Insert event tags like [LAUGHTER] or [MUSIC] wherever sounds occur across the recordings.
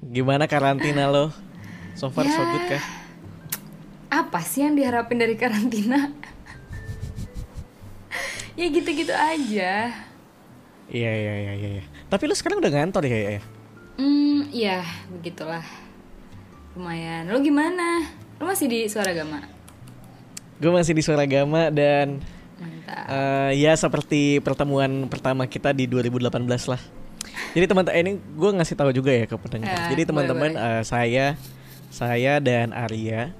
Gimana karantina lo? So far so Ya. good kah? Apa sih yang diharapin dari karantina? [LAUGHS] ya gitu-gitu aja. Iya iya iya iya. iya. Tapi lo sekarang udah ngantor ya ya? Hmm, ya begitulah. Lumayan. Lo gimana? Lo masih di Suara Gama? Gue masih di Suragama dan Mantap. eh, ya seperti pertemuan pertama kita di 2018 lah. Jadi teman-teman ini gue ngasih tahu juga ya ke pendengar. Ya, Jadi teman-teman eh, saya saya dan Arya.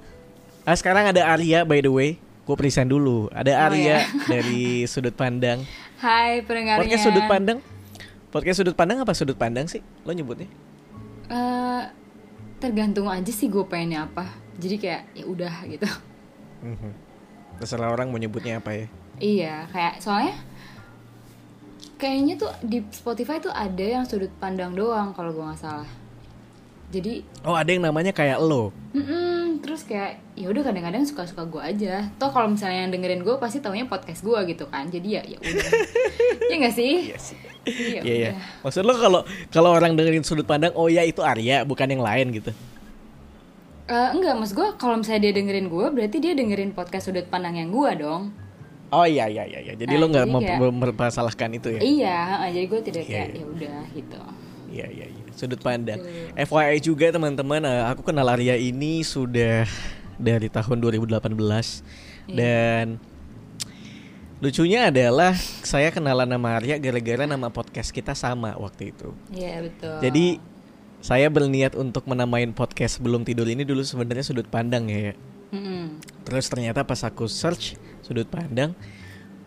Ah sekarang ada Arya by the way. Gue present dulu. Ada Oh, Arya ya. [LAUGHS] dari sudut pandang. Hai pendengarnya. Podcast sudut pandang. Podcast sudut pandang apa sudut pandang sih? Lo nyebutnya? Eh, tergantung aja sih gue pengennya apa. Jadi kayak ya udah gitu. Mhm. Terserah orang mau nyebutnya apa ya. Iya, kayak soalnya kayaknya tuh di Spotify tuh ada yang sudut pandang doang kalau gue nggak salah. Jadi, Oh ada yang namanya kayak lo. mm-mm, terus kayak ya udah kadang-kadang suka-suka gue aja. Toh kalau misalnya yang dengerin gue pasti taunya podcast gue gitu kan. Jadi ya ya udah. [LAUGHS] ya nggak sih? sih. Iya. Iya iya. udah. Maksud lo kalau kalau orang dengerin sudut pandang, oh ya itu Arya, bukan yang lain gitu. Eh, enggak, mas gue kalau misalnya dia dengerin gue berarti dia dengerin podcast sudut pandang yang gue dong. Oh iya iya iya. iya. Jadi Nah, lo nggak mempermasalahkan itu ya? Iya, jadi gue tidak Iya, kayak iya. ya udah gitu. Iya iya iya. Sudut pandang. FYI juga teman-teman, eh, aku kenal Arya ini sudah dari tahun 2018 dan lucunya adalah saya kenalan nama Arya gara-gara nama podcast kita sama waktu itu. Iya betul. Jadi saya berniat untuk menamain podcast sebelum tidur ini dulu sebenarnya sudut pandang ya. Terus ternyata pas aku search sudut pandang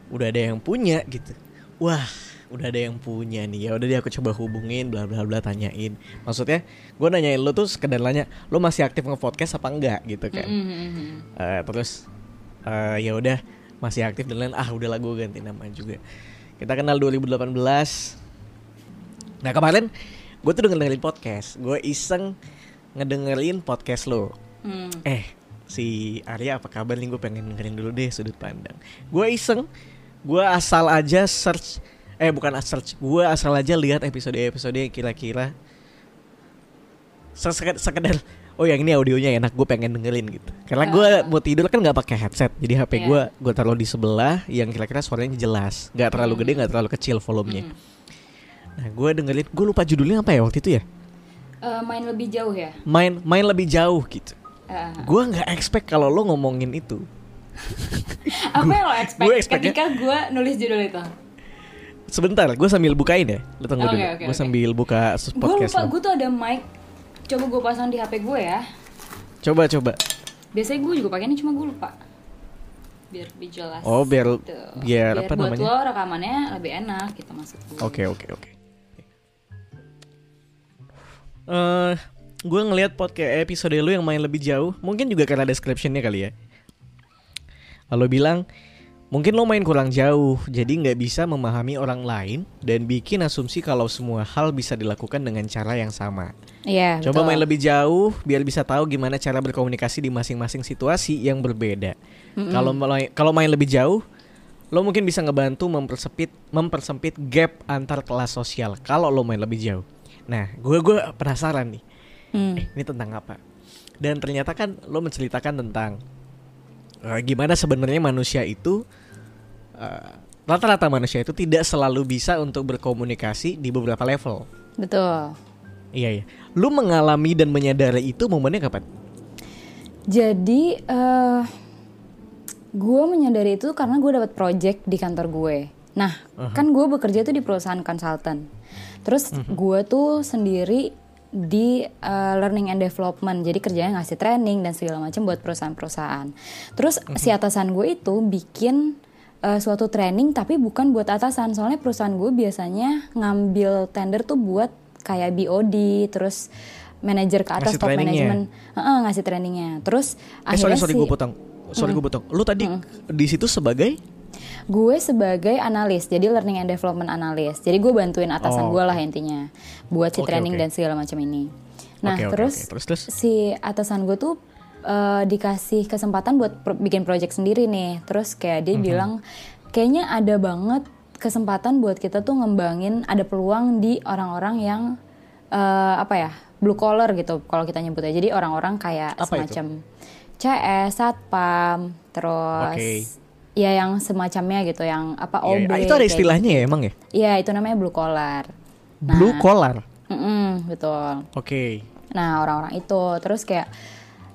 udah ada yang punya gitu. Wah, udah ada yang punya nih. Ya udah deh aku coba hubungin bla bla bla tanyain. Maksudnya gue nanyain lo tuh sekedar nanya lo masih aktif nge-podcast apa enggak gitu kan. Mm-mm. Eh, terus eh, ya udah masih aktif dan lain ah udahlah gue ganti nama juga. Kita kenal 2018. Nah kemarin gue tuh dengerin podcast. Gue iseng ngedengerin podcast lo. Hmm. Eh, si Arya apa kabar nih? Gue pengen dengerin dulu deh sudut pandang. Gue iseng, gue asal aja search, eh bukan search, gue asal aja lihat episode-episode yang kira-kira sekedar, sekedar, oh yang ini audionya enak, gue pengen dengerin gitu. Karena gue mau tidur kan nggak pakai headset, jadi HP Iya. gue gue taruh di sebelah, yang kira-kira suaranya jelas, nggak terlalu Hmm. gede, nggak terlalu kecil volumenya. Mm. Nah, gue dengerin, gue lupa judulnya apa ya waktu itu ya? Eh, main lebih jauh ya. Main main lebih jauh gitu. Eh, Gue nggak expect kalau lo ngomongin itu. [LAUGHS] apa yang lo expect, gue expect-nya- ketika gue nulis judul itu? Sebentar, gue sambil bukain ya. Lo tunggu Oke, dulu. oke, gue oke. sambil buka sus- Gue podcast lupa, gue tuh ada mic. Coba gue pasang di HP gue ya. Coba coba. Biasanya gue juga pakai ini cuma gue lupa. Biar lebih jelas. Oh, biar Gitu. biar, apa buat namanya? lo rekamannya lebih enak gitu maksud gue. Oke oke oke. Eh, gue ngelihat podcast episode lu yang main lebih jauh, mungkin juga karena descriptionnya kali ya. Lalu bilang, mungkin lo main kurang jauh, jadi nggak bisa memahami orang lain dan bikin asumsi kalau semua hal bisa dilakukan dengan cara yang sama. Iya. Coba betul. main lebih jauh biar bisa tahu gimana cara berkomunikasi di masing-masing situasi yang berbeda. Kalau mulai- kalau main lebih jauh, lo mungkin bisa ngebantu mempersempit mempersempit gap antar kelas sosial. Kalau lo main lebih jauh. Nah, gue gue penasaran nih. Hmm. Eh, ini tentang apa? Dan ternyata kan lo menceritakan tentang eh, gimana sebenarnya manusia itu eh, rata-rata manusia itu tidak selalu bisa untuk berkomunikasi di beberapa level. Betul. Iya iya. Lu mengalami dan menyadari itu momennya kapan? Jadi eh gue menyadari itu karena gue dapat project di kantor gue. Nah, kan gue bekerja tuh di perusahaan konsultan. Terus gue tuh sendiri di eh, learning and development. Jadi kerjanya ngasih training dan segala macam buat perusahaan-perusahaan. Terus si atasan gue itu bikin eh, suatu training tapi bukan buat atasan. Soalnya perusahaan gue biasanya ngambil tender tuh buat kayak BOD, terus manajer ke atas Ngasih top management Heeh, ngasih trainingnya. Terus Eh sorry akhirnya sorry si- gue potong. Sorry gue potong. Lu tadi di situ sebagai gue sebagai analis, jadi learning and development analis. Jadi gue bantuin atasan Oh, gue lah intinya buat si Oke, training oke. dan segala macam ini. Nah oke, terus, oke. Terus, terus? si atasan gue tuh eh, dikasih kesempatan buat pro- bikin project sendiri nih. Terus kayak dia bilang kayaknya ada banget kesempatan buat kita tuh ngembangin ada peluang di orang-orang yang eh, apa ya blue collar gitu kalau kita nyebutnya jadi orang-orang kayak Apa itu? semacam CS satpam terus Oke. Ya yang semacamnya gitu yang apa OB iya. Ah, itu ada istilahnya ya emang ya? gitu. Iya itu namanya blue collar Blue collar. Mm-mm, betul Oke. Nah orang-orang itu terus kayak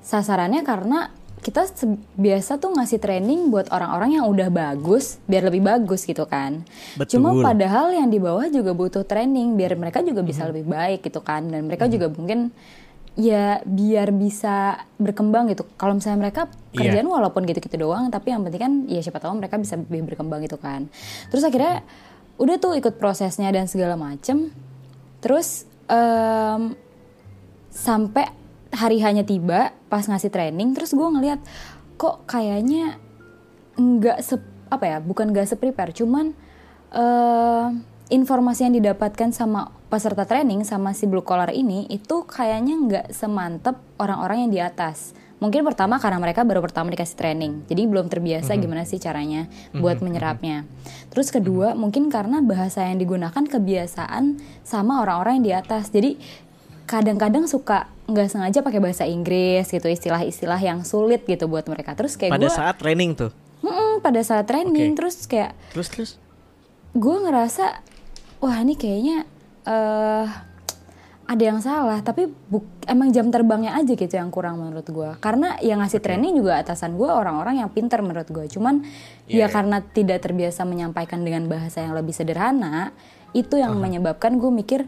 sasarannya karena kita biasa tuh ngasih training buat orang-orang yang udah bagus biar lebih bagus gitu kan. Betul. Cuma padahal yang di bawah juga butuh training biar mereka juga bisa lebih baik gitu kan dan mereka juga mungkin ya biar bisa berkembang gitu. Kalau misalnya mereka Iya. kerjaan walaupun gitu-gitu doang tapi yang penting kan ya siapa tahu mereka bisa lebih berkembang gitu kan. Terus akhirnya udah tuh ikut prosesnya dan segala macem. Terus em, sampai hari hanya tiba pas ngasih training terus gue ngeliat kok kayaknya nggak se apa ya bukan nggak se prepare cuman eh informasi yang didapatkan sama peserta training sama si blue collar ini itu kayaknya nggak semantep orang-orang yang di atas. Mungkin pertama karena mereka baru pertama dikasih training jadi belum terbiasa gimana sih caranya buat menyerapnya. Terus kedua mungkin karena bahasa yang digunakan kebiasaan sama orang-orang yang di atas. Jadi kadang-kadang suka nggak sengaja pakai bahasa Inggris gitu istilah-istilah yang sulit gitu buat mereka. Terus kayak Pada gue saat training tuh. pada saat training Oke. terus kayak Terus terus. gue ngerasa wah ini kayaknya eh ada yang salah tapi buk, emang jam terbangnya aja gitu yang kurang menurut gue karena yang ngasih training juga atasan gue orang-orang yang pinter menurut gue cuman Iya, iya. ya karena tidak terbiasa menyampaikan dengan bahasa yang lebih sederhana itu yang menyebabkan gue mikir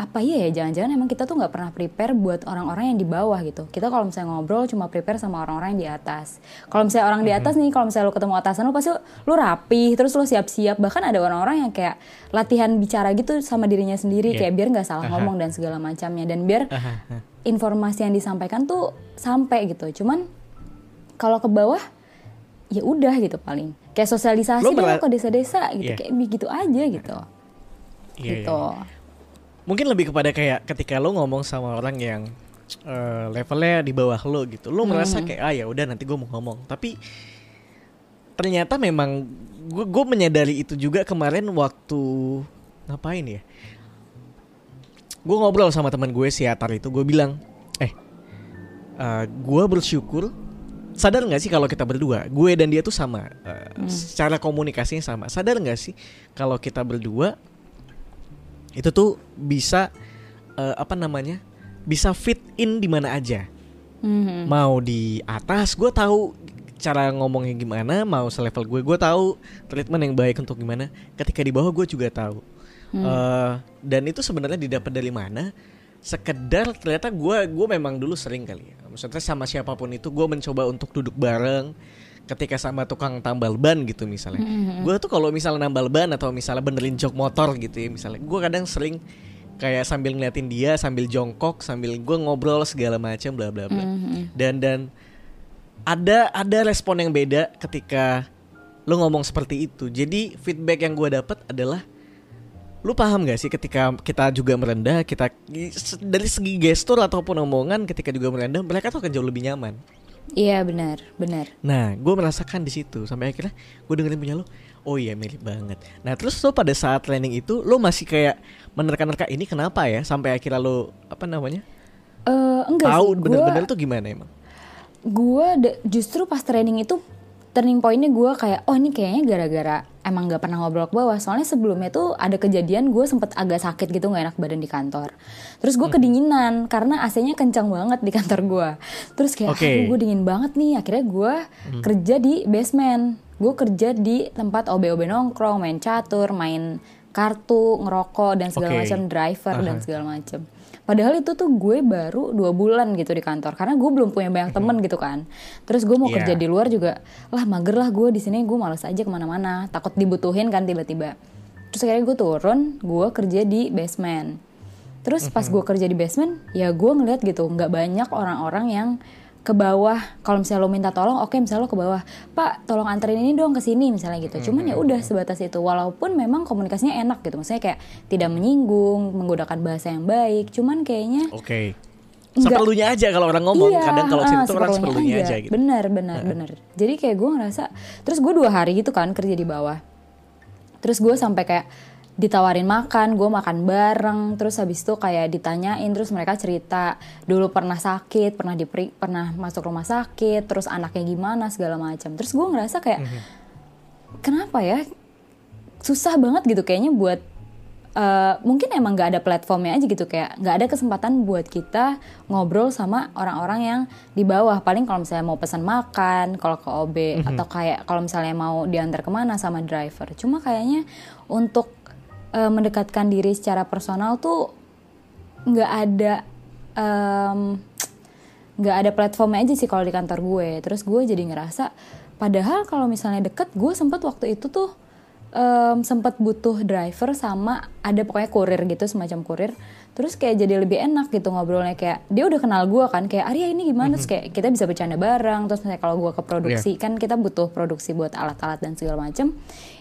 apa iya ya jangan-jangan emang kita tuh nggak pernah prepare buat orang-orang yang di bawah gitu. Kita kalau misalnya ngobrol cuma prepare sama orang-orang yang di atas. Kalau misalnya orang di atas nih kalau misalnya lu ketemu atasan lu pasti lu rapi terus lu siap-siap. Bahkan ada orang-orang yang kayak latihan bicara gitu sama dirinya sendiri Iya. kayak biar nggak salah ngomong dan segala macamnya. Dan biar informasi yang disampaikan tuh sampai gitu. Cuman kalau ke bawah ya udah gitu paling. Kayak sosialisasi Lu deh mera- ke desa-desa gitu. Iya. kayak begitu aja gitu. Iya, gitu iya. Mungkin lebih kepada kayak ketika lo ngomong sama orang yang eh, levelnya di bawah lo gitu. Lo merasa kayak ah ya udah nanti gue mau ngomong. Tapi ternyata memang gue gue menyadari itu juga kemarin waktu ngapain ya? Gue ngobrol sama teman gue si Atar itu, gue bilang, eh, gue bersyukur. Sadar nggak sih kalau kita berdua, gue dan dia tuh sama, eh, secara komunikasinya sama. Sadar nggak sih kalau kita berdua itu tuh bisa eh, apa namanya, bisa fit in di mana aja. Mhm. mau di atas gue tahu cara ngomongnya gimana mau selevel gue gue tahu treatment yang baik untuk gimana. Ketika di bawah gue juga tahu. Eh, dan itu sebenarnya didapat dari mana? Sekedar ternyata gue gue memang dulu sering kali ya. Maksudnya sama siapa pun itu gue mencoba untuk duduk bareng ketika sama tukang tambal ban gitu misalnya. Gue tuh kalau misalnya nambal ban atau misalnya benerin jok motor gitu ya misalnya gue kadang sering kayak sambil ngeliatin dia sambil jongkok sambil gue ngobrol segala macam bla bla bla. Dan dan ada ada respon yang beda ketika lu ngomong seperti itu. Jadi feedback yang gue dapat adalah lu paham gak sih ketika kita juga merendah kita dari segi gestur ataupun omongan ketika juga merendah mereka tuh akan jauh lebih nyaman Iya benar, benar. Nah, gue merasakan di situ sampai akhirnya gue dengerin punya lo. Oh iya mirip banget. Nah terus lo pada saat training itu lo masih kayak menerka-nerka ini kenapa ya sampai akhirnya lo apa namanya Eh enggak tahu bener-bener tuh gimana emang? gue justru pas training itu turning pointnya gue kayak oh ini kayaknya gara-gara emang nggak pernah ngobrol ke bawah. Soalnya sebelumnya tuh ada kejadian gue sempet agak sakit gitu nggak enak badan di kantor. Terus gue kedinginan karena AC-nya kencang banget di kantor gue terus kayak aduh gue dingin banget nih. Akhirnya gue kerja di basement. Gue kerja di tempat OB-OB nongkrong main catur main kartu ngerokok dan segala Oke. macam driver dan segala macam Padahal itu tuh gue baru dua bulan gitu di kantor karena gue belum punya banyak temen gitu kan. Terus gue mau Iya. kerja di luar juga, lah mager lah gue di sini gue males aja ke mana-mana, takut dibutuhin kan tiba-tiba. Terus akhirnya gue turun, gue kerja di basement. Terus pas gue kerja di basement, ya gue ngeliat gitu nggak banyak orang-orang yang ke bawah. Kalau misalnya lo minta tolong, oke misalnya lo ke bawah, Pak tolong anterin ini dong ke sini misalnya gitu. Cuman ya udah sebatas itu. Walaupun memang komunikasinya enak gitu, maksudnya kayak tidak menyinggung, menggunakan bahasa yang baik. Cuman kayaknya Oke. Enggak. Seperlunya aja kalau orang ngomong Iya, kadang kalau situ tuh orang seperlunya aja, gitu. Benar, benar, benar. Jadi kayak gue ngerasa, terus gue dua hari gitu kan kerja di bawah. Terus gue sampai kayak ditawarin makan, gue makan bareng, terus habis itu kayak ditanyain, terus mereka cerita dulu pernah sakit, pernah diperi, pernah masuk rumah sakit, terus anaknya gimana segala macam. Terus gue ngerasa kayak kenapa ya? Susah banget gitu kayaknya buat uh, mungkin emang nggak ada platformnya aja gitu kayak nggak ada kesempatan buat kita ngobrol sama orang-orang yang di bawah. Paling kalau misalnya mau pesan makan kalau ke OB atau kayak kalau misalnya mau diantar ke mana sama driver. Cuma kayaknya untuk uh, mendekatkan diri secara personal tuh nggak ada nggak ada platformnya aja sih kalau di kantor gue. Terus gue jadi ngerasa padahal kalau misalnya deket gue sempat waktu itu tuh em, sempat butuh driver sama ada pokoknya kurir gitu semacam kurir. Terus kayak jadi lebih enak gitu ngobrolnya. Kayak dia udah kenal gue kan kayak Arya ini gimana? Terus kayak kita bisa bercanda bareng. Terus misalnya kalau gue ke produksi kan kita butuh produksi buat alat-alat dan segala macem.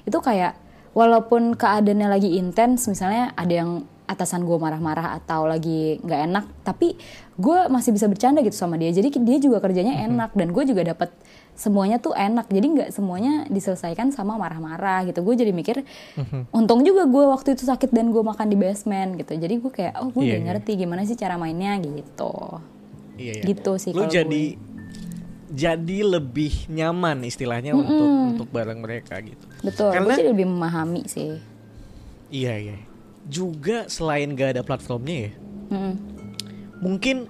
Itu kayak walaupun keadaannya lagi intens misalnya ada yang atasan gue marah-marah atau lagi nggak enak tapi gue masih bisa bercanda gitu sama dia. Jadi dia juga kerjanya enak dan gue juga dapat semuanya tuh enak. Jadi nggak semuanya diselesaikan sama marah-marah gitu. Gue jadi mikir untung juga gue waktu itu sakit dan gue makan di basement gitu. Jadi gue kayak oh gue Iya, udah iya. ngerti gimana sih cara mainnya gitu. Iya, iya. gitu sih Lu jadi gue. Jadi lebih nyaman istilahnya untuk untuk bareng mereka gitu. betul Karena- jadi lebih memahami sih Iya iya. Juga selain gak ada platformnya ya, Mm-mm. mungkin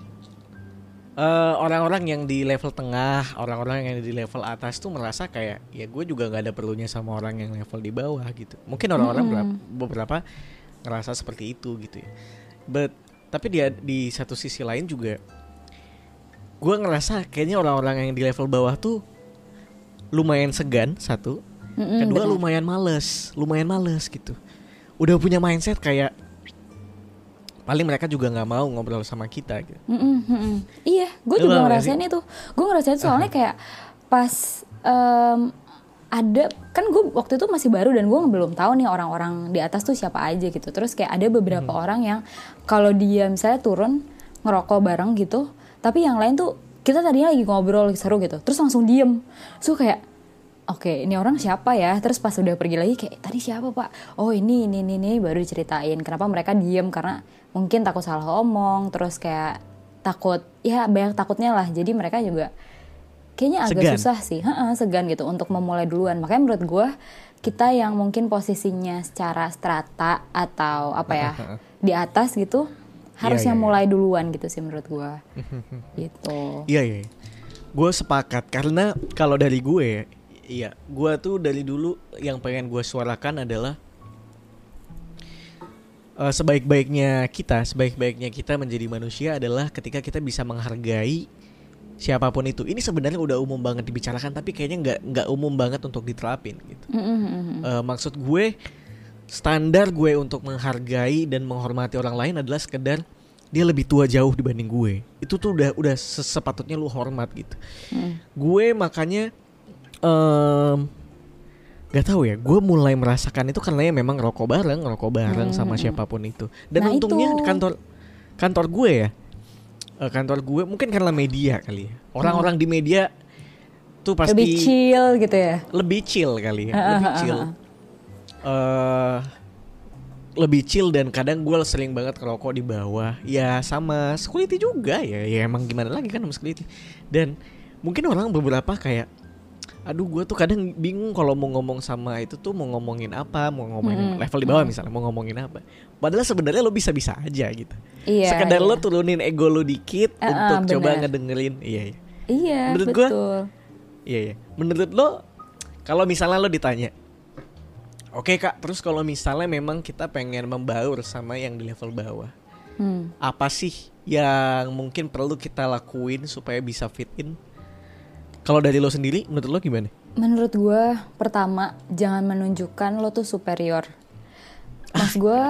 eh, orang-orang yang di level tengah, orang-orang yang di level atas tuh merasa kayak ya gue juga nggak ada perlunya sama orang yang level di bawah gitu. Mungkin orang-orang berap- beberapa ngerasa seperti itu gitu ya. But tapi dia di satu sisi lain juga gue ngerasa kayaknya orang-orang yang di level bawah tuh lumayan segan satu, Mm-mm, kedua benar. lumayan males, lumayan males gitu. Udah punya mindset kayak paling mereka juga nggak mau ngobrol sama kita gitu. Mm-mm. Iya, gue juga ngerasain itu. Gue ngerasain soalnya kayak pas em, ada kan gue waktu itu masih baru dan gue belum tahu nih orang-orang di atas tuh siapa aja gitu. Terus kayak ada beberapa orang yang kalau dia misalnya turun ngerokok bareng gitu, tapi yang lain tuh kita tadinya lagi ngobrol seru gitu, terus langsung diem. So kayak oke ini orang siapa ya? Terus pas udah pergi lagi kayak tadi siapa pak? Oh ini ini ini, ini baru diceritain kenapa mereka diem. Karena mungkin takut salah omong terus kayak takut ya banyak takutnya lah. Jadi mereka juga kayaknya agak Segan. susah sih. Heeh, segan gitu untuk memulai duluan. Makanya menurut gue kita yang mungkin posisinya secara strata atau apa ya di atas gitu harusnya iya, iya. mulai duluan gitu sih menurut gue gitu Iya iya. Gue sepakat karena kalau dari gue, iya, gue tuh dari dulu yang pengen gue suarakan adalah eh, sebaik-baiknya kita, sebaik-baiknya kita menjadi manusia adalah ketika kita bisa menghargai siapa pun itu. Ini sebenarnya udah umum banget dibicarakan, tapi kayaknya nggak nggak umum banget untuk diterapin gitu. Mm, mm, mm, mm. Eh, maksud gue standar gue untuk menghargai dan menghormati orang lain adalah sekedar dia lebih tua jauh dibanding gue. Itu tuh udah udah se- sepatutnya lu hormat gitu. Mm. Gue makanya em gak tahu ya, gue mulai merasakan itu karena ya memang rokok bareng, rokok bareng sama siapa pun itu. Dan Nah, untungnya itu. kantor kantor gue ya, eh, kantor gue mungkin karena media kali ya. Orang-orang di media tuh pasti lebih chill gitu ya lebih chill kali ya, lebih chill. Eh lebih chill dan kadang gue sering banget ngerokok di bawah. Ya sama security juga ya. Ya emang gimana lagi kan sama security. Dan mungkin orang beberapa kayak aduh gue tuh kadang bingung kalau mau ngomong sama itu tuh mau ngomongin apa, mau ngomongin Mm-mm. level di bawah misalnya mau ngomongin apa. Padahal sebenarnya lo bisa-bisa aja gitu. Iya, Sekedar iya. lo turunin ego lo dikit untuk coba benar. ngedengerin. Iya, iya. iya Menurut betul Iya iya. Menurut lo kalau misalnya lo ditanya, oke kak, terus kalau misalnya memang kita pengen membaur sama yang di level bawah, Hmm. apa sih yang mungkin perlu kita lakuin supaya bisa fit in? Kalau dari lo sendiri, menurut lo gimana? Menurut gue, pertama jangan menunjukkan lo tuh superior. Mas gue,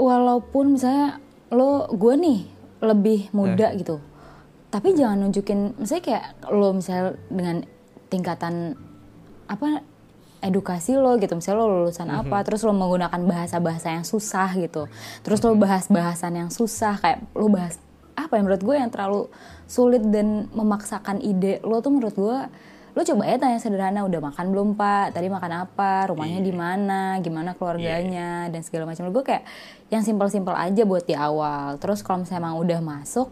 walaupun misalnya lo gue nih lebih muda gitu, tapi jangan nunjukin, misalnya kayak lo misalnya dengan tingkatan apa edukasi lo gitu, misalnya lo lulusan apa, terus lo menggunakan bahasa-bahasa yang susah gitu, terus lo bahas bahasan yang susah kayak lo bahas apa ya menurut gue yang terlalu sulit dan memaksakan ide lo tuh menurut gue lo coba ya tanya sederhana udah makan belum pak? Tadi makan apa? Rumahnya Iya. di mana? Gimana keluarganya? Dan segala macam. Gue kayak yang simpel-simpel aja buat di awal. Terus kalau misalnya emang udah masuk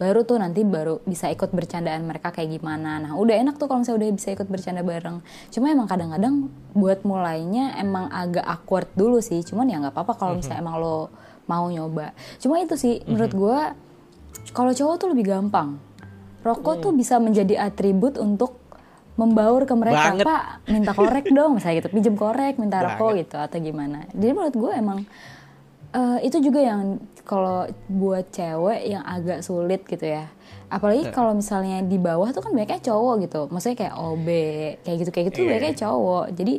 baru tuh nanti baru bisa ikut bercandaan mereka kayak gimana. Nah udah enak tuh kalau misalnya udah bisa ikut bercanda bareng. Cuma emang kadang-kadang buat mulainya emang agak awkward dulu sih. Cuman ya nggak apa-apa kalau misalnya emang lo mau nyoba. Cuma itu sih menurut gue kalau cowok tuh lebih gampang. Rokok tuh bisa menjadi atribut untuk membaur ke mereka. Banget. pak minta korek dong. Misalnya gitu pinjem korek minta rokok gitu atau gimana. Jadi menurut gue emang eh, itu juga yang kalau buat cewek yang agak sulit gitu ya. Apalagi kalau misalnya di bawah tuh kan banyaknya cowok gitu. Maksudnya kayak OB kayak gitu kayak gitu Iya, banyaknya cowok. Jadi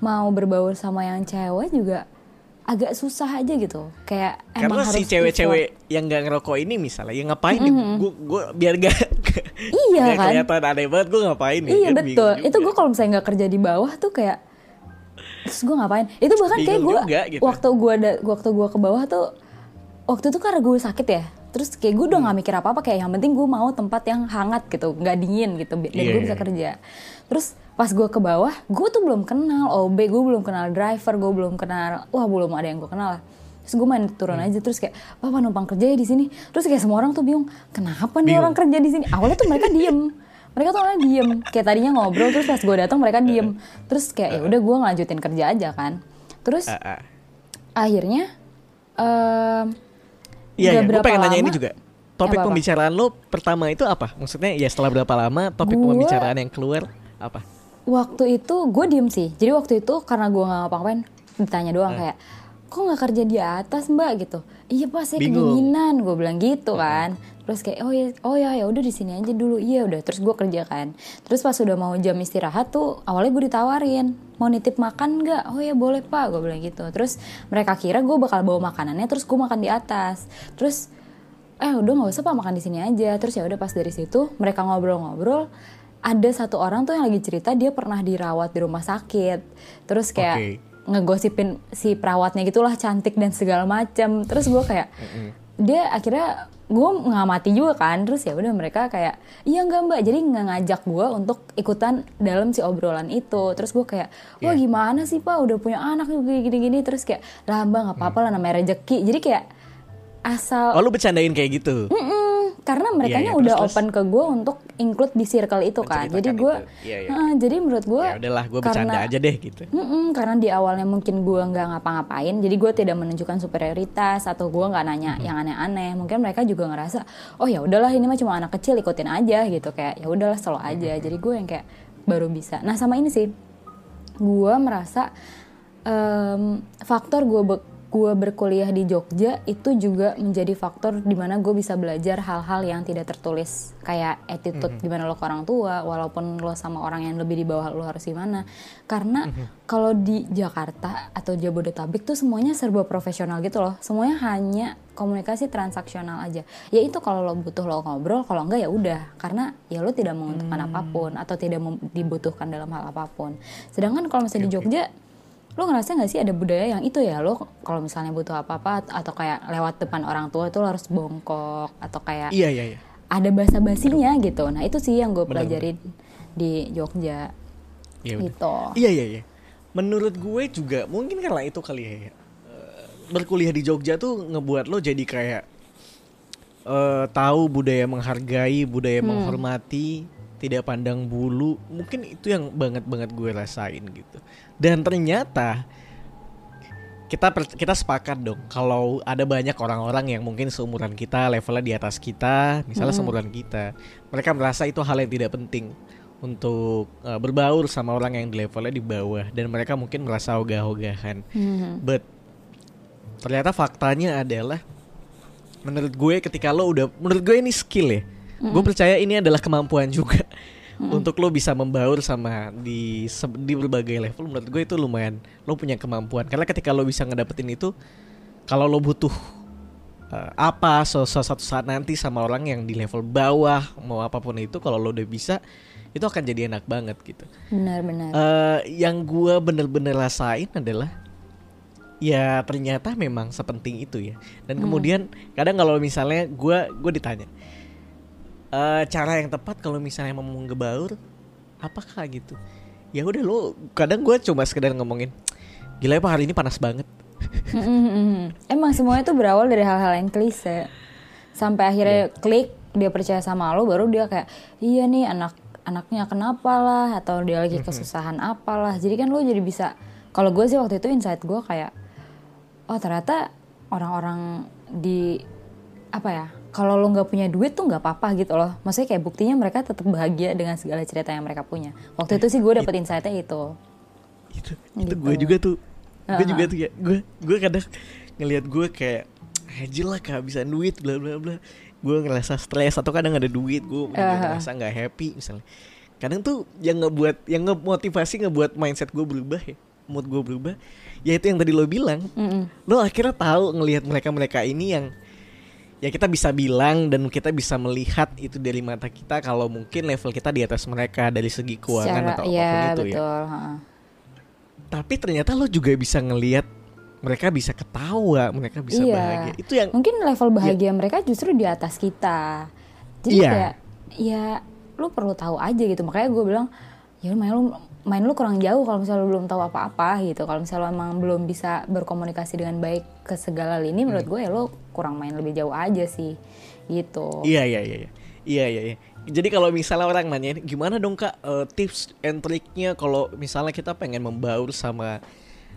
mau berbaur sama yang cewek juga agak susah aja gitu. Kayak Karena emang si cewek-cewek yang nggak ngerokok ini misalnya, ya ngapain nih? Gue gue biar gak Iya kan? kelihatan aneh banget gue ngapain nih? Iya Kan betul. Itu gue kalau misalnya nggak kerja di bawah tuh kayak terus gue ngapain? Itu bahkan kayak gue gitu. waktu gue ada waktu gue ke bawah tuh waktu itu karena gue sakit ya. Terus kayak gue udah Hmm. nggak mikir apa apa kayak yang penting gue mau tempat yang hangat gitu, nggak dingin gitu, bi- dan Iya, gue iya. bisa kerja. Terus pas gue ke bawah, gue tuh belum kenal OB, gue belum kenal driver, gue belum kenal, wah belum ada yang gue kenal lah. Terus gue main turun Hmm. aja terus kayak, papa numpang kerja ya di sini. Terus kayak semua orang tuh bingung, kenapa nih Bingung. orang kerja di sini? Awalnya tuh mereka diem mereka tuh orangnya diem kayak tadinya ngobrol terus pas gue datang mereka diem terus kayak ya udah gue ngelanjutin kerja aja kan terus Ah, ah. akhirnya em, Iya, iya. gue berapa pengen nanya ini lama- juga. Topik Apa-apa? pembicaraan lo pertama itu apa? Maksudnya ya setelah berapa lama topik Gua- pembicaraan yang keluar apa? waktu itu gue diem sih jadi waktu itu karena gue nggak ngapa-ngapain ditanya Eh. doang kayak kok nggak kerja di atas mbak gitu iya pak saya Bingung. kedinginan gue bilang gitu kan terus kayak oh ya oh ya ya udah di sini aja dulu. Iya udah terus gue kerja kan. Terus pas udah mau jam istirahat tuh awalnya gue ditawarin mau nitip makan nggak? Oh ya boleh pak gue bilang gitu. Terus mereka kira gue bakal bawa makanannya terus gue makan di atas. Terus eh udah nggak usah pak makan di sini aja. Terus ya udah pas dari situ mereka ngobrol-ngobrol ada satu orang tuh yang lagi cerita dia pernah dirawat di rumah sakit. Terus kayak Oke. ngegosipin si perawatnya gitulah cantik dan segala macam terus gue kayak dia akhirnya gue ngamati juga kan. Terus ya udah mereka kayak iya enggak mbak. Jadi nggak ngajak gue untuk ikutan dalam si obrolan itu. Terus gue kayak wah Iya. gimana sih pak? Udah punya anak gini-gini. Terus kayak lah mbak nggak apa-apa lah namanya rezeki jadi kayak asal Oh lu bercandain kayak gitu? Mm-mm, karena mereka Iya, iya, udah terus, terus? open ke gue untuk include di circle itu kan. Jadi gue. Iya, iya. Heeh, jadi menurut gue, Ya udahlah, gue bercanda aja deh gitu. Mm-mm, karena di awalnya mungkin gue nggak ngapa-ngapain, jadi gue tidak menunjukkan superioritas atau gue nggak nanya Mm-hmm. yang aneh-aneh. Mungkin mereka juga ngerasa, oh ya udahlah ini mah cuma anak kecil ikutin aja gitu kayak ya udahlah selalu aja. Mm-hmm. Jadi gue yang kayak baru bisa. Nah sama ini sih, gue merasa em, faktor gue gue berkuliah di Jogja itu juga menjadi faktor di mana gue bisa belajar hal-hal yang tidak tertulis. Kayak attitude gimana lo ke orang tua walaupun lo sama orang yang lebih di bawah lo harus gimana. Karena kalau di Jakarta atau Jabodetabek tuh semuanya serba profesional gitu loh. Semuanya hanya komunikasi transaksional aja. Ya itu kalau lo butuh lo ngobrol kalau enggak ya udah. Karena ya lo tidak menguntungkan apa pun atau tidak dibutuhkan dalam hal apa pun. Sedangkan kalau misalnya di Jogja lo ngerasa nggak sih ada budaya yang itu ya? Lo kalau misalnya butuh apa-apa atau kayak lewat depan orang tua itu lo harus bongkok atau kayak Iya iya iya. ada bahasa basinya gitu. Nah itu sih yang gue pelajarin di Jogja. Iya gitu. Iya iya iya. Menurut gue juga mungkin karena itu kali ya. eh, Berkuliah di Jogja tuh ngebuat lo jadi kayak eh tahu budaya menghargai, budaya menghormati, tidak pandang bulu. Mungkin itu yang banget banget gue rasain gitu. Dan ternyata kita per- kita sepakat dong kalau ada banyak orang-orang yang mungkin seumuran kita levelnya di atas kita misalnya seumuran kita mereka merasa itu hal yang tidak penting untuk uh, berbaur sama orang yang di levelnya di bawah dan mereka mungkin merasa ogah-ogahan Mhm. but ternyata faktanya adalah menurut gue ketika lo udah menurut gue ini skill ya gue percaya ini adalah kemampuan juga untuk lo bisa membaur sama di di berbagai level. Menurut gue itu lumayan lo punya kemampuan. Karena ketika lo bisa ngedapetin itu kalau lo butuh uh, apa suatu saat nanti sama orang yang di level bawah mau apa pun itu kalau lo udah bisa itu akan jadi enak banget gitu. Benar-benar Eh, yang gua bener-bener rasain adalah ya ternyata memang sepenting itu ya. Dan kemudian kadang kalau misalnya gua gue ditanya eh cara yang tepat kalau misalnya mau ngebaur apakah gitu? Ya udah lo kadang gue cuma sekedar ngomongin gila ya pak hari ini panas banget. Emang semuanya tuh berawal dari hal-hal yang klise. Sampai akhirnya klik dia percaya sama lo baru dia kayak iya nih anak anaknya kenapa lah atau dia lagi kesusahan apalah. Jadi kan lo jadi bisa kalau gue sih waktu itu insight gue kayak oh ternyata orang-orang di apa ya kalau lo nggak punya duit tuh nggak apa-apa gitu loh maksudnya kayak buktinya mereka tetap bahagia dengan segala cerita yang mereka punya waktu itu sih gue dapet insightnya itu itu itu Gitu. gue juga tuh gue Uh-uh. juga tuh ya gue gue kadang ngelihat gue kayak aja lah kehabisan duit bla bla bla gue ngerasa stres atau kadang ada duit gue Uh-huh. ngerasa nggak happy misalnya kadang tuh yang ngebuat yang ngemotivasi ngebuat mindset gue berubah ya mood gue berubah ya itu yang tadi lo bilang Mm-mm. lo akhirnya tahu ngelihat mereka mereka ini yang ya kita bisa bilang dan kita bisa melihat itu dari mata kita kalau mungkin level kita di atas mereka dari segi keuangan atau apa pun ya itu ya betul ha. tapi ternyata lo juga bisa ngelihat mereka bisa ketawa mereka bisa Iya. bahagia itu yang mungkin level bahagia mereka justru di atas kita jadi Iya. kayak ya lu perlu tahu aja gitu makanya gue bilang ya lu main lu main lu kurang jauh kalau misalnya lu belum tahu apa-apa gitu. Kalau misalnya lu emang belum bisa berkomunikasi dengan baik ke segala lini menurut gue ya lu kurang main lebih jauh aja sih gitu. Iya iya iya iya. Iya iya, iya. jadi kalau misalnya orang nanya gimana dong kak eh, tips and triknya kalau misalnya kita pengen membaur sama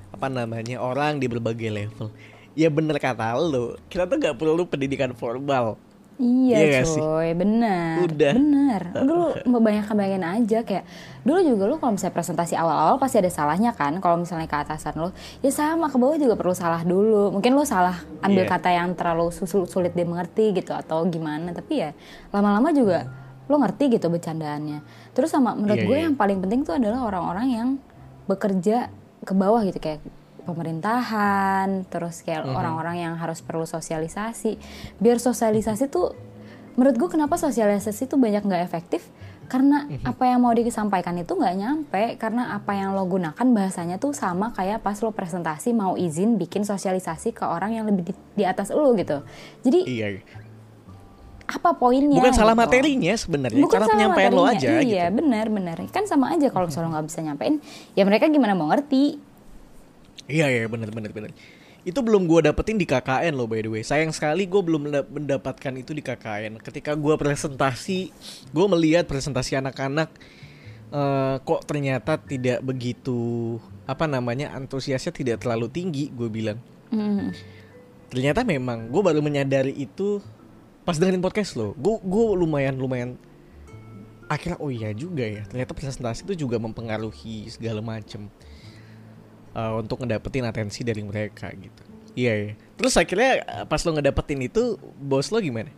apa namanya orang di berbagai level? Ya bener kata lo kita tuh gak perlu pendidikan formal Iya Iya gak sih? coy, bener, Udah. bener. Dulu banyak kebayangin aja kayak dulu juga lu kalau misalnya presentasi awal-awal pasti ada salahnya kan. Kalau misalnya ke atasan lu, ya sama ke bawah juga perlu salah dulu. Mungkin lu salah ambil Iya. kata yang terlalu susul- sulit dimengerti gitu atau gimana. Tapi ya lama-lama juga lu ngerti gitu bercandaannya. Terus sama menurut Iya, gue iya. yang paling penting tuh adalah orang-orang yang bekerja ke bawah gitu kayak pemerintahan, terus kayak Mhm. orang-orang yang harus perlu sosialisasi. Biar sosialisasi tuh, menurut gue kenapa sosialisasi tuh banyak nggak efektif? Karena Mhm. apa yang mau disampaikan itu nggak nyampe, karena apa yang lo gunakan bahasanya tuh sama kayak pas lo presentasi mau izin bikin sosialisasi ke orang yang lebih di, di atas lo gitu. Jadi iya apa poinnya? bukan salah gitu? materinya sebenarnya Bukan cara salah penyampaian lo materinya, aja Iya, gitu benar, benar. Kan sama aja kalau misalnya lo nggak bisa nyampein, ya mereka gimana mau ngerti? Iya iya bener bener bener. Itu belum gue dapetin di KKN loh by the way. Sayang sekali gue belum menda- mendapatkan itu di KKN. Ketika gue presentasi, gue melihat presentasi anak-anak eh, kok ternyata tidak begitu apa namanya antusiasnya tidak terlalu tinggi. Gue bilang Hmm. ternyata memang gue baru menyadari itu pas dengerin podcast lo. Gue gue lumayan lumayan akhirnya oh iya juga ya. Ternyata presentasi itu juga mempengaruhi segala macem uh, untuk ngedapetin atensi dari mereka gitu. Iya ya. Terus akhirnya uh, pas lo ngedapetin itu bos lo gimana?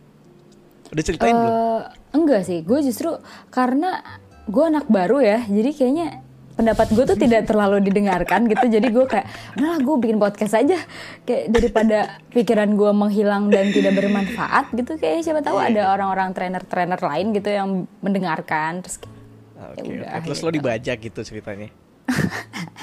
Udah ceritain belum? Eh, enggak sih, gue justru karena gue anak baru ya, jadi kayaknya pendapat gue tuh tidak terlalu didengarkan gitu. Jadi gue kayak, udahlah gue bikin podcast aja, kayak daripada pikiran gue menghilang dan tidak bermanfaat gitu. Kayak siapa tahu Iya. ada orang-orang trainer-trainer lain gitu yang mendengarkan. Terus kayak, Oke, ya udah, oke. Terus lo dibajak gitu ceritanya. [LAUGHS]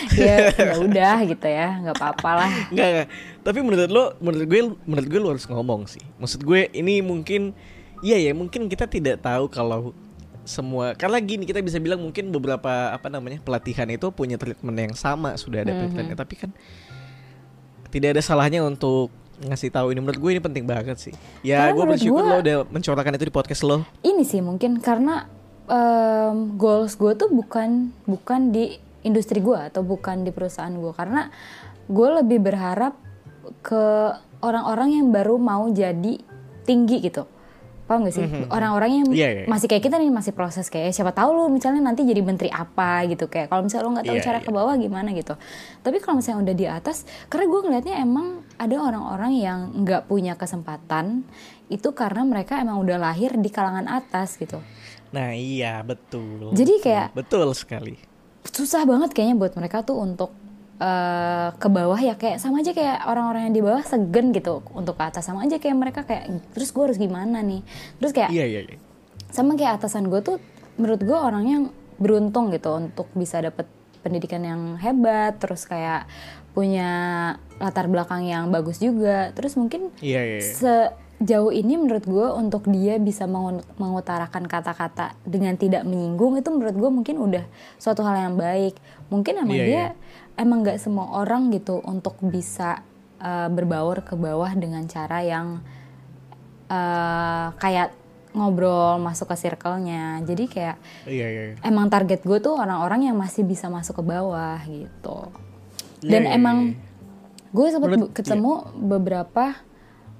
[LAUGHS] ya ya udah gitu ya, nggak apa-apa lah. Enggak, enggak. Tapi menurut lo, menurut gue, menurut gue lo harus ngomong sih. Maksud gue ini mungkin, iya ya, mungkin kita tidak tahu kalau semua karena gini kita bisa bilang mungkin beberapa apa namanya pelatihan itu punya treatment yang sama sudah ada treatmentnya tapi kan tidak ada salahnya untuk ngasih tahu ini menurut gue ini penting banget sih ya gue bersyukur gue- lo udah mencorakan itu di podcast lo ini sih mungkin karena em, goals gue tuh bukan bukan di industri gue atau bukan di perusahaan gue karena gue lebih berharap ke orang-orang yang baru mau jadi tinggi gitu. Paham gak sih? Orang-orang yang Iya, iya, iya. masih kayak kita nih masih proses kayak siapa tahu lu misalnya nanti jadi menteri apa gitu. Kayak kalau misalnya lu nggak tahu Iya, cara iya. ke bawah gimana gitu. Tapi kalau misalnya udah di atas karena gue ngelihatnya emang ada orang-orang yang nggak punya kesempatan itu karena mereka emang udah lahir di kalangan atas gitu. Nah iya betul. Jadi kayak- betul sekali susah banget kayaknya buat mereka tuh untuk eh, ke bawah ya kayak sama aja kayak orang-orang yang di bawah segen gitu untuk ke atas. Sama aja kayak mereka kayak terus gue harus gimana nih? Terus kayak iya iya iya. sama kayak atasan gue tuh menurut gue orangnya yang beruntung gitu untuk bisa dapet pendidikan yang hebat terus kayak punya latar belakang yang bagus juga. Terus mungkin iya iya, iya. se jauh ini menurut gue untuk dia bisa mengu- mengutarakan kata-kata dengan tidak menyinggung itu menurut gue mungkin udah suatu hal yang baik mungkin emang Iya, dia iya. emang nggak semua orang gitu untuk bisa uh, berbaur ke bawah dengan cara yang uh, kayak ngobrol masuk ke circle-nya jadi kayak Iya iya. iya. emang target gue tuh orang-orang yang masih bisa masuk ke bawah gitu dan Iya, iya, emang iya. gue sempat ketemu beberapa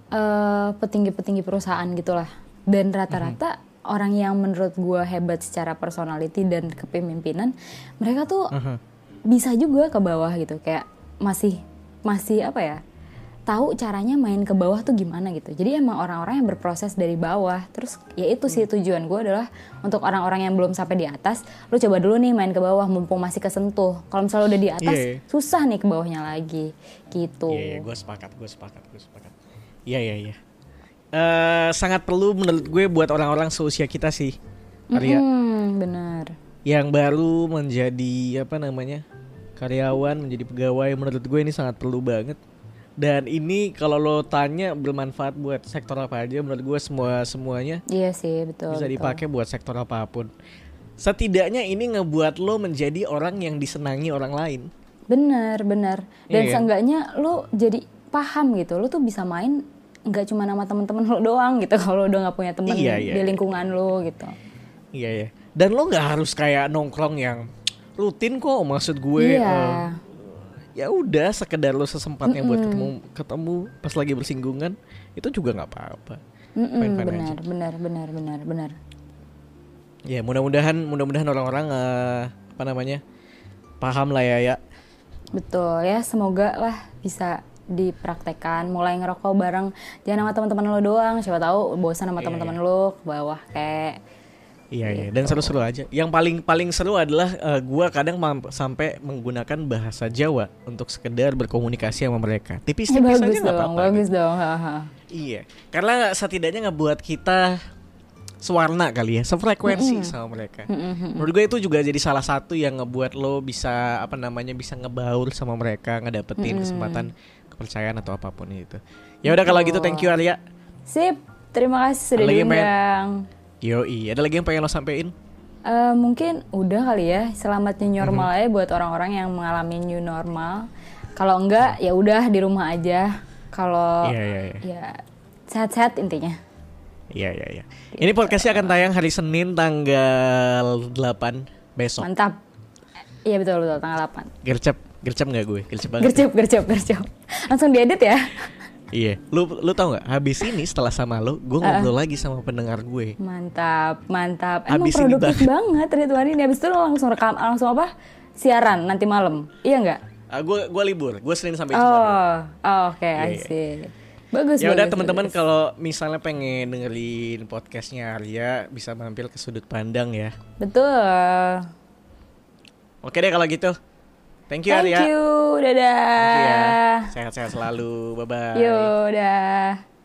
eh, petinggi-petinggi perusahaan gitulah dan rata-rata Mhm. orang yang menurut gue hebat secara personality dan kepemimpinan mereka tuh Mhm. bisa juga ke bawah gitu kayak masih masih apa ya tahu caranya main ke bawah tuh gimana gitu jadi emang orang-orang yang berproses dari bawah terus ya itu Hmm. sih tujuan gue adalah untuk orang-orang yang belum sampai di atas lu coba dulu nih main ke bawah mumpung masih kesentuh kalau misalnya udah di atas iya. susah nih ke bawahnya lagi gitu Iya, iya, gue sepakat, gue sepakat, gue sepakat. Iya, iya, iya. Eh, sangat perlu menurut gue buat orang-orang seusia kita sih, Arya, Hmm, benar yang baru menjadi apa namanya karyawan, menjadi pegawai. Menurut gue ini sangat perlu banget. Dan ini kalau lo tanya bermanfaat buat sektor apa aja, menurut gue semua semuanya iya sih betul bisa betul. dipakai buat sektor apa pun. Setidaknya ini ngebuat lo menjadi orang yang disenangi orang lain. Bener, bener. Dan Iya. seenggaknya lu jadi paham gitu. Lu tuh bisa main nggak cuma nama temen-temen lu doang gitu. [LAUGHS] Kalau udah nggak punya temen Iya, iya, di iya. lingkungan lu gitu. Iya ya. Dan lo nggak harus kayak nongkrong yang rutin kok. Maksud gue. iya. eh, ya udah sekedar lo sesempatnya buat ketemu ketemu pas lagi bersinggungan itu juga nggak apa-apa. Mm-mm, Fine-fine aja. benar, benar, benar, benar, benar. Ya mudah-mudahan mudah-mudahan orang-orang eh, apa namanya paham lah ya ya. Betul ya, semoga lah bisa dipraktekkan mulai ngerokok bareng jangan sama teman-teman lo doang siapa tahu bosan sama Iya, teman-teman lo ke bawah kayak Iya iya. Dan seru-seru aja. Yang paling paling seru adalah eh, gua kadang sampai menggunakan bahasa Jawa untuk sekedar berkomunikasi sama mereka. Tipis-tipis aja nggak dong apa-apa. bagus dong haha. Iya, karena setidaknya ngebuat kita sewarna kali ya, sefrekuensi sama mereka. Menurut gue itu juga jadi salah satu yang ngebuat lo bisa apa namanya bisa ngebaur sama mereka, ngedapetin kesempatan kepercayaan atau apa pun itu. Ya udah kalau gitu thank you Arya. sip terima kasih sudah Ada lagi yang pengen- diundang Yoi, ada lagi yang pengen lo sampein? Eh, mungkin udah kali ya selamat new normal aja buat orang-orang yang mengalami new normal kalau enggak ya udah di rumah aja kalau Iya iya iya. ya sehat-sehat intinya Iya iya iya. Ini podcastnya akan tayang hari Senin tanggal 8 besok. mantap iya betul betul tanggal 8 Gercep, gercep nggak gue? Gercep banget. gercep gercep gercep langsung diedit ya Iya, lu lu tau nggak? Habis ini setelah sama lo, gue ngobrol lagi sama pendengar gue. mantap mantap emang Abis ini produktif banget Ridwan ini habis itu lo langsung rekam langsung apa siaran nanti malam iya nggak Ah, gue gua libur, gue Senin sampai Jumat. oh oh, oke Iya, I iya. see bagus Ya udah teman-teman kalau misalnya pengen dengerin podcastnya Arya bisa mampir ke sudut pandang ya. betul Oke deh kalau gitu. Thank you thank Arya. you dadah Thank you ya. Sehat-sehat selalu. Bye bye. Yo, dah.